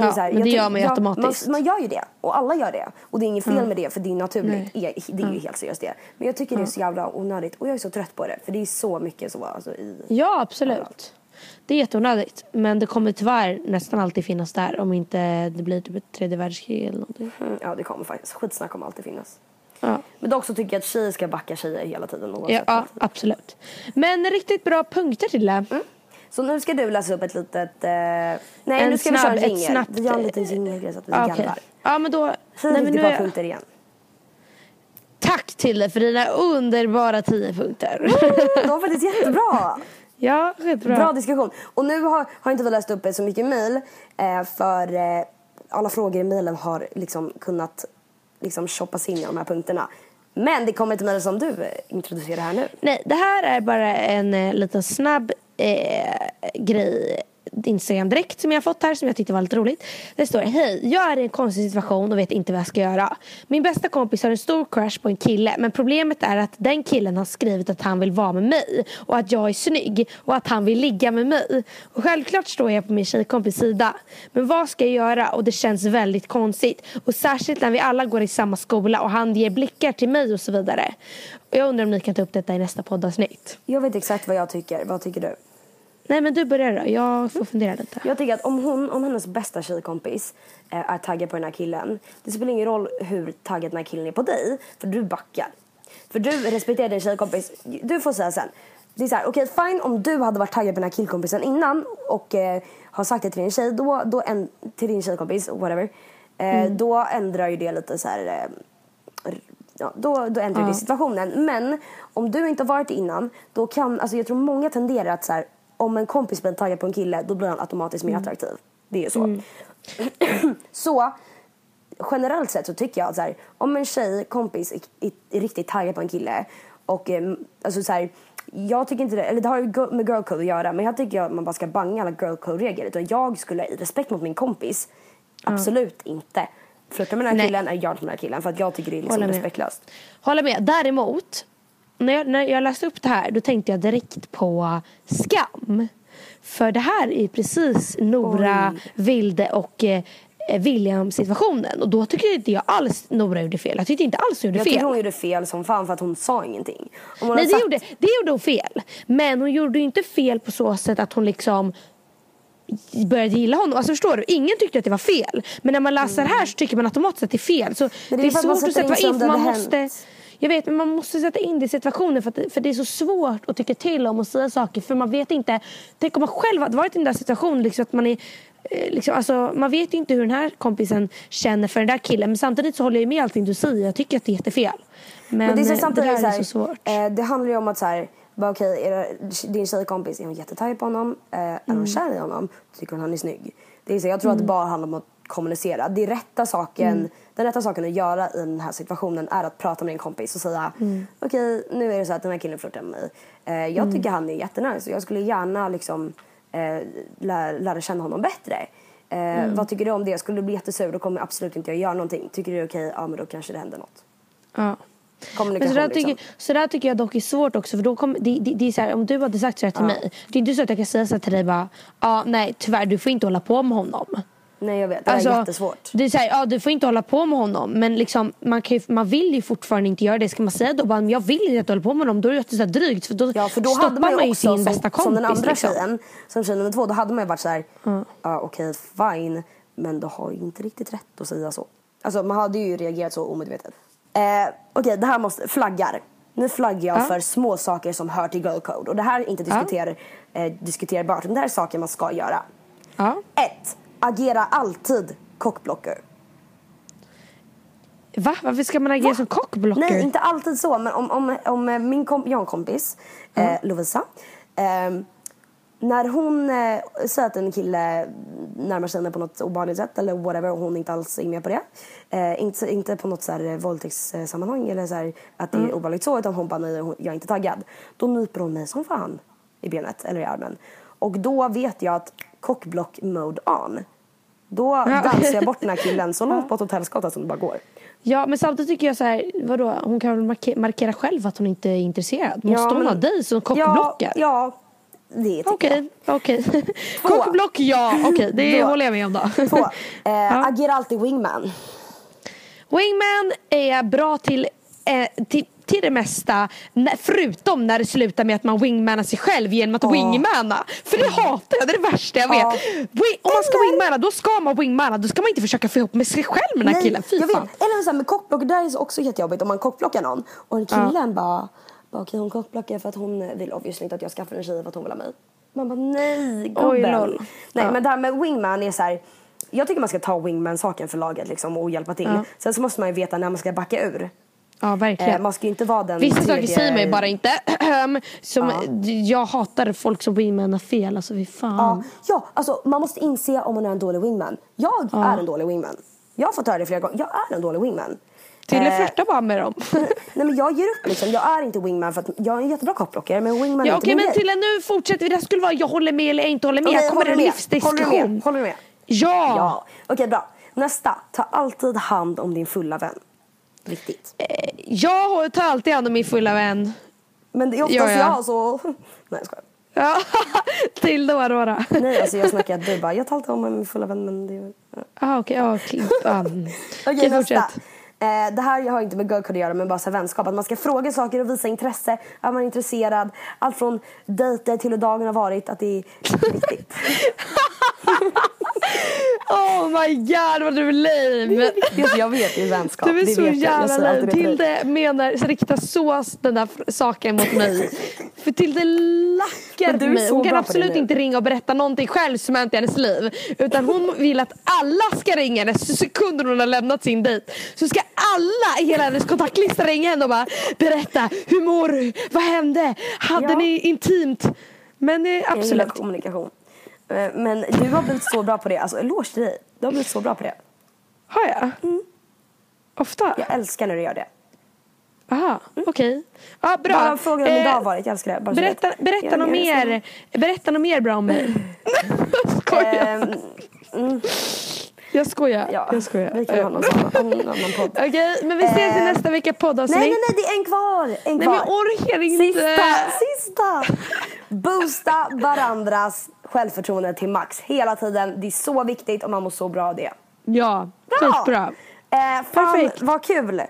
Är Ja, så här, men det gör man ju automatiskt. Man, man gör ju det och alla gör det. Och det är inget fel med det för det är naturligt. Nej. Det är ju helt seriöst det. Men jag tycker det är så jävla onödigt och jag är så trött på det för det är så mycket så alltså, i... Ja, absolut. Det är jätteonödigt. Men det kommer tyvärr nästan alltid finnas där om inte det blir typ ett tredje världskrig eller någonting. Mm, Ja det kommer faktiskt. Skitsnack kommer alltid finnas. Ja. Men dock så tycker jag att tjejer ska backa tjejer hela tiden Ja, ja, absolut. Men riktigt bra punkter till det. Så nu ska du läsa upp ett litet... Eh... Nej En nu ska vi snabb- köra en jingel. snabbt- Vi gör en liten jingel så att vi Ja, garvar. Ja, men då... Säg Nej, men nu är... punkter igen. Tack till dig för dina underbara tio punkter. De var faktiskt jättebra. ja, skitbra. Bra diskussion. Och nu har, har inte vi läst upp så mycket mejl eh, för eh, alla frågor i mejlen har liksom kunnat liksom shoppas in i de här punkterna. Men det kommer ett mejl som du eh, introducerar här nu. Nej, det här är bara en eh, liten snabb eh, grej Instagram direkt som jag har fått här som jag tyckte var lite roligt. Det står Hej, jag är i en konstig situation och vet inte vad jag ska göra. Min bästa kompis har en stor crush på en kille men problemet är att den killen har skrivit att han vill vara med mig och att jag är snygg och att han vill ligga med mig. Och självklart står jag på min tjejkompis sida. Men vad ska jag göra? Och det känns väldigt konstigt. Och särskilt när vi alla går i samma skola och han ger blickar till mig och så vidare. Och jag undrar om ni kan ta upp detta i nästa poddavsnitt. Jag vet exakt vad jag tycker. Vad tycker du? Nej men du börjar då. Jag får fundera lite. Jag tycker att om, hon, om hennes bästa tjejkompis eh, är taggad på den här killen. Det spelar ingen roll hur taggad den här killen är på dig. För du backar. För du respekterar din tjejkompis. Du får säga sen. Det är så här, okej fine om du hade varit taggad på den här killkompisen innan och eh, har sagt det till din tjej, då, då en, till din tjejkompis, whatever. Eh, Då ändrar ju det lite så här. Eh, ja, då, då ändrar det situationen. Men om du inte har varit det innan, då kan, alltså jag tror många tenderar att så här, om en kompis blir taggad på en kille, då blir han automatiskt mer attraktiv. Det är ju så. så generellt sett så tycker jag att så här, om en tjej, kompis, är, är, riktigt taggad på en kille och eh, alltså så här, jag tycker inte det, eller det har ju med girl code att göra men jag tycker att man bara ska banga alla girl code regler utan jag skulle i respekt mot min kompis absolut inte flirta med den här Nej. killen, eller göra med den här killen för att jag tycker det är liksom Håller respektlöst. Håller med. Däremot, när jag, när jag läste upp det här då tänkte jag direkt på skam. För det här är precis Nora, Vilde och eh, William situationen. Och då tycker inte jag alls Nora gjorde fel. Jag tyckte inte alls hon gjorde Jag fel. tycker hon gjorde fel som fan för att hon sa ingenting. Hon Nej det sagt- gjorde, det gjorde hon fel. Men hon gjorde ju inte fel på så sätt att hon liksom började gilla honom. Alltså förstår du? Ingen tyckte att det var fel. Men när man läser här så tycker man automatiskt att det är fel. Så Men det, är att man svårt att sätta in för det man måste hänt. Jag vet men man måste sätta in det i situationen för, att, det- för det är så svårt att tycka till om och säga saker för man vet inte. Tänk om man själv hade varit i den där situationen liksom att man är eh, Liksom, alltså, man vet ju inte hur den här kompisen känner för den där killen men samtidigt så håller jag med allting du säger. Jag tycker att det är jättefel. Men, Men det är så eh, samtidigt där så, är här, så svårt. Eh, det handlar ju om att så här, bara okej, är det- din tjejkompis, är hon jättetaggad på honom? Eh, är Mm. hon kär i honom? Tycker hon han är snygg? Det är så, jag tror att det bara handlar om att kommunicera. Det rätta saken, Mm. Den rätta saken att göra i den här situationen är att prata med din kompis och säga Mm. okej, nu är det så att den här killen flörtar med mig. Eh, jag tycker han är jättenice och jag skulle gärna liksom eh, lära, lära känna honom bättre. Eh, Mm. Vad tycker du om det? Skulle du bli jättesur då kommer absolut inte jag göra någonting. Tycker du det är okej? Ja men då kanske det händer något. Ja. Men så, där liksom. tycker, så där tycker jag dock är svårt också. För då kom, det, det, det är så här, om du hade sagt så här till mig. Det är inte så att jag kan säga så här till dig bara. Ja nej tyvärr du får inte hålla på med honom. Nej jag vet, det är jättesvårt. Det är så här, ja du får inte hålla på med honom. Men liksom, man, kan ju, man vill ju fortfarande inte göra det. Ska man säga då bara jag vill inte att du håller på med honom. Då är det så här drygt. För då, Ja för då stoppar hade man ju ju också sin som, bästa kompis. som den andra liksom. tjejen, som tjej nummer två, då hade man ju varit så här, ja okej fine, men du har ju inte riktigt rätt att säga så. Alltså man hade ju reagerat så omedvetet. Eh, Okej, det här måste, flaggar. Nu flaggar jag Ja. för små saker som hör till girl code. Och det här är inte diskuter, eh, diskuterbart, men det här är saker man ska göra. Ja. Ett, Agera alltid cockblocker. Va? Varför ska man agera som cockblocker? Nej, inte alltid så. Men om, om, om eh, min kom, jag har en kompis, eh, Lovisa. Eh, när hon eh, säger att en kille närmar sig henne på något obehagligt sätt eller whatever och hon inte alls är med på det. Eh, inte, inte på något så här, eh, våldtäktssammanhang eller så här, att det är obehagligt så utan hon bara nej, jag är inte taggad. Då nyper hon mig som fan i benet eller i armen. Och då vet jag att cockblock mode on. Då dansar jag bort den här killen så långt bort helskotta som det bara går. Ja men samtidigt tycker jag så här, vadå, hon kan väl marke- markera själv att hon inte är intresserad. Måste Ja, hon men- ha dig som cockblockar? Ja, ja det tycker jag. Okej, okej. Cockblock ja, okej det Då. håller jag med om då. Två, eh, agera alltid wingman. Wingman är bra till, eh, till, till det mesta förutom när det slutar med att man wingmanar sig själv genom att Ja. wingmana. För det hatar jag, det är det värsta jag vet. Ja. Wing, om man ska wingmana då ska man wingmana, då ska man inte försöka få ihop med sig själv med den här killen. Fy jag fan. vet. Eller så här med kockblock, det där är så också jättejobbigt om man kockblockar någon och en killen bara, bara okej hon kockblockar för att hon vill obviously inte att jag skaffar en tjej för att hon vill ha mig. Man bara nej gubben. Nej men det här med wingman är så här. Jag tycker man ska ta wingman-saken för laget liksom och hjälpa till. Sen så måste man ju veta när man ska backa ur. Ja verkligen. Eh, man ska ju inte vara den Vissa saker tredje- säger mig bara inte. Som, Ja. Jag hatar folk som wingmanar fel, alltså fy fan. Ja, ja, alltså man måste inse om man är en dålig wingman. Jag är en dålig wingman. Jag har fått höra det flera gånger. Jag är en dålig wingman. Till Eh, flörta bara med dem. Nej men jag ger upp liksom. Jag är inte wingman för att jag är en jättebra kopplockare men wingman är Ja inte okej men grej. till nu fortsätter vi. Det här skulle vara jag håller med eller jag inte håller med. Okej, här kommer håller en livsdiskussion. Håller du med? Håller du med? Ja. Ja. Okej bra. Nästa. Ta alltid hand om din fulla vän. Viktigt. Jag tar alltid hand om min fulla vän. Men det är oftast Ja, ja. jag så... Nej jag skojar. Ja. Till då Aurora. Nej alltså jag snackar du bara, jag tar alltid om min fulla vän men det... Ja. Ah, okej, ja, okej. Um. Okej nästa. fortsätt. Eh, det här har inte med girlcode att göra men bara så vänskap. Att man ska fråga saker och visa intresse. Att man är intresserad. Allt från dejter till hur dagen har varit. Att det är viktigt. Oh my god vad du är lame. Just, jag vet ju vänskap. Du är det så jävla lame. det. Tilde menar, riktar så den där saken mot mig. För Tilde lackar är mig. Hon kan det absolut inte ringa och berätta någonting själv som hänt i hennes liv. Utan hon vill att alla ska ringa henne så sekunder hon har lämnat sin dejt. Så ska alla i hela hennes kontaktlista ringa henne och bara berätta. Hur mår du? Vad hände? Hade Ja. ni intimt? Men eh, Jag gillar absolut. kommunikation. Eh, Men du har blivit så bra på det. Alltså eloge till dig. Du har blivit så bra på det. Har jag? Ofta? Jag älskar när du gör det. Aha, okej. Ja, bra. Bara fråga hur min Eh, dag har varit. Jag älskar det. Bara Berätta, berätta Jag något mer. Berätta något mer bra om mig. skojar. Ehm, jag skojar. ja, jag skojar. vi kan ha någon annan podd. Okej, men vi ses i Eh, nästa vecka poddavsnitt. Nej, nej, nej, det är en kvar! En Nej, kvar. men jag orkar inte. Sista, sista! Boosta varandras självförtroende till max hela tiden. Det är så viktigt och man mår så bra av det. Ja, Bra! skitbra. Eh, fan, Perfekt. vad kul! Eh,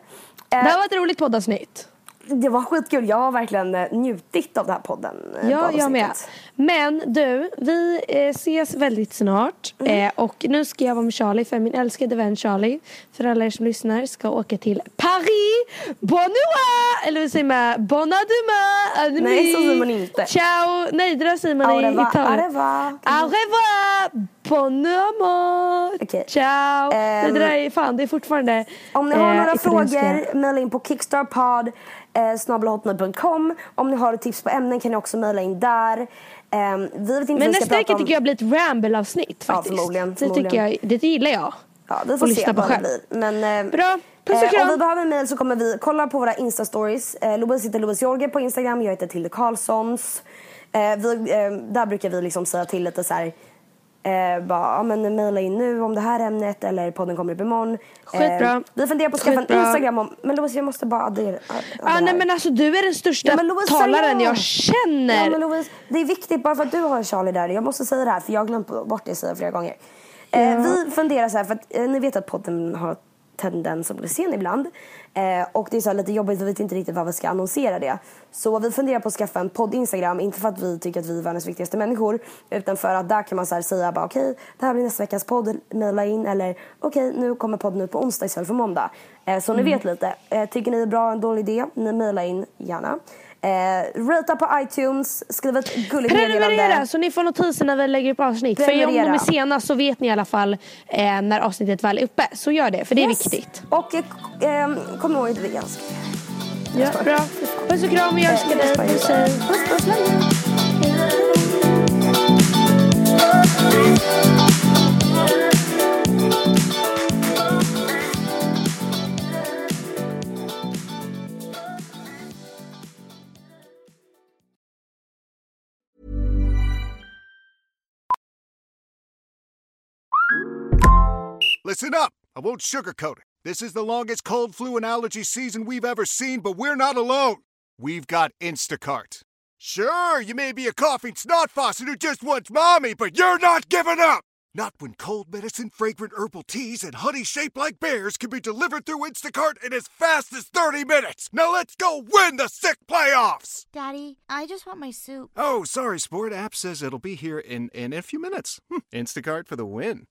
Det här var ett roligt poddavsnitt. det var skitkul. Jag har verkligen njutit av den här podden. eh, Ja, jag med. Men du, vi eh, ses väldigt snart. Mm. Eh, och nu ska jag vara med Charlie, för min älskade vän Charlie, för alla er som lyssnar, ska åka till Paris. Bonne nuit! Eller vi säger med Bona demain. Nej, så säger man inte. Ciao! Nej, det där säger man Au i Italien. au revoir. Au revoir! Bon amour! Okej. Ciao! Ehm, det där är fan, det är fortfarande Om ni har eh, några italienska. frågor, mejla in på kickstarpod eh. Om ni har tips på ämnen kan ni också mejla in där. Eh, vi vet inte Men nästa vecka om. tycker jag blir ett ramble-avsnitt Ja, faktiskt. förmodligen, Det, tycker förmodligen. jag, det gillar jag. Ja, vi får se vad det blir. Men, eh, Bra. Puss och eh, kram. om vi behöver mejl så kommer vi kolla på våra Insta-stories. Eh, Louise heter Louise Jorge på Instagram, jag heter Tilde Karlssons. Eh, vi, eh, där brukar vi liksom säga till lite så här. Eh, bara, ja, men mejla in nu om det här ämnet eller podden kommer upp imorgon. Skitbra. vi funderar på att skaffa en Instagram om, men Louise jag måste bara addera. Ah, nej men alltså du är den största Ja, Louise, talaren ja. jag känner. Ja, men Louise, det är viktigt bara för att du har Charlie där. Jag måste säga det här för jag har glömt bort det säga flera gånger. Eh, vi funderar så här för att eh, ni vet att podden har tendens att bli sen ibland. Eh, och det är så lite jobbigt, vi vet inte riktigt vad vi ska annonsera det. Så vi funderar på att skaffa en podd-instagram, inte för att vi tycker att vi är världens viktigaste människor. Utan för att där kan man så säga bara okej, det här blir nästa veckas podd, mejla in. Eller okej, nu kommer podden ut på onsdag istället för måndag. Eh, så Mm. ni vet lite. Eh, tycker ni är bra, en dålig idé, ni mejlar in gärna. Eh, rata på iTunes, skriv ett gulligt Prenumerera meddelande. så ni får notiser när vi lägger upp avsnitt. För om de Prenumerera. är sena så vet ni i alla fall eh, när avsnittet väl är uppe. Så gör det, för det är Yes. viktigt. Och eh, eh, kom ihåg att vi älskar er. Ja, bra. Puss och kram, jag älskar dig. Puss. Puss puss, Listen up. I won't sugarcoat it. This is the longest cold, flu, and allergy season we've ever seen, but we're not alone. We've got Instacart. Sure, you may be a coughing snot faucet who just wants mommy, but you're not giving up! Not when cold medicine, fragrant herbal teas, and honey shaped like bears can be delivered through Instacart in as fast as 30 minutes! Now let's go win the sick playoffs! Daddy, I just want my soup. Oh, sorry, Sport. App says it'll be here in, in a few minutes. Hmm, Instacart for the win.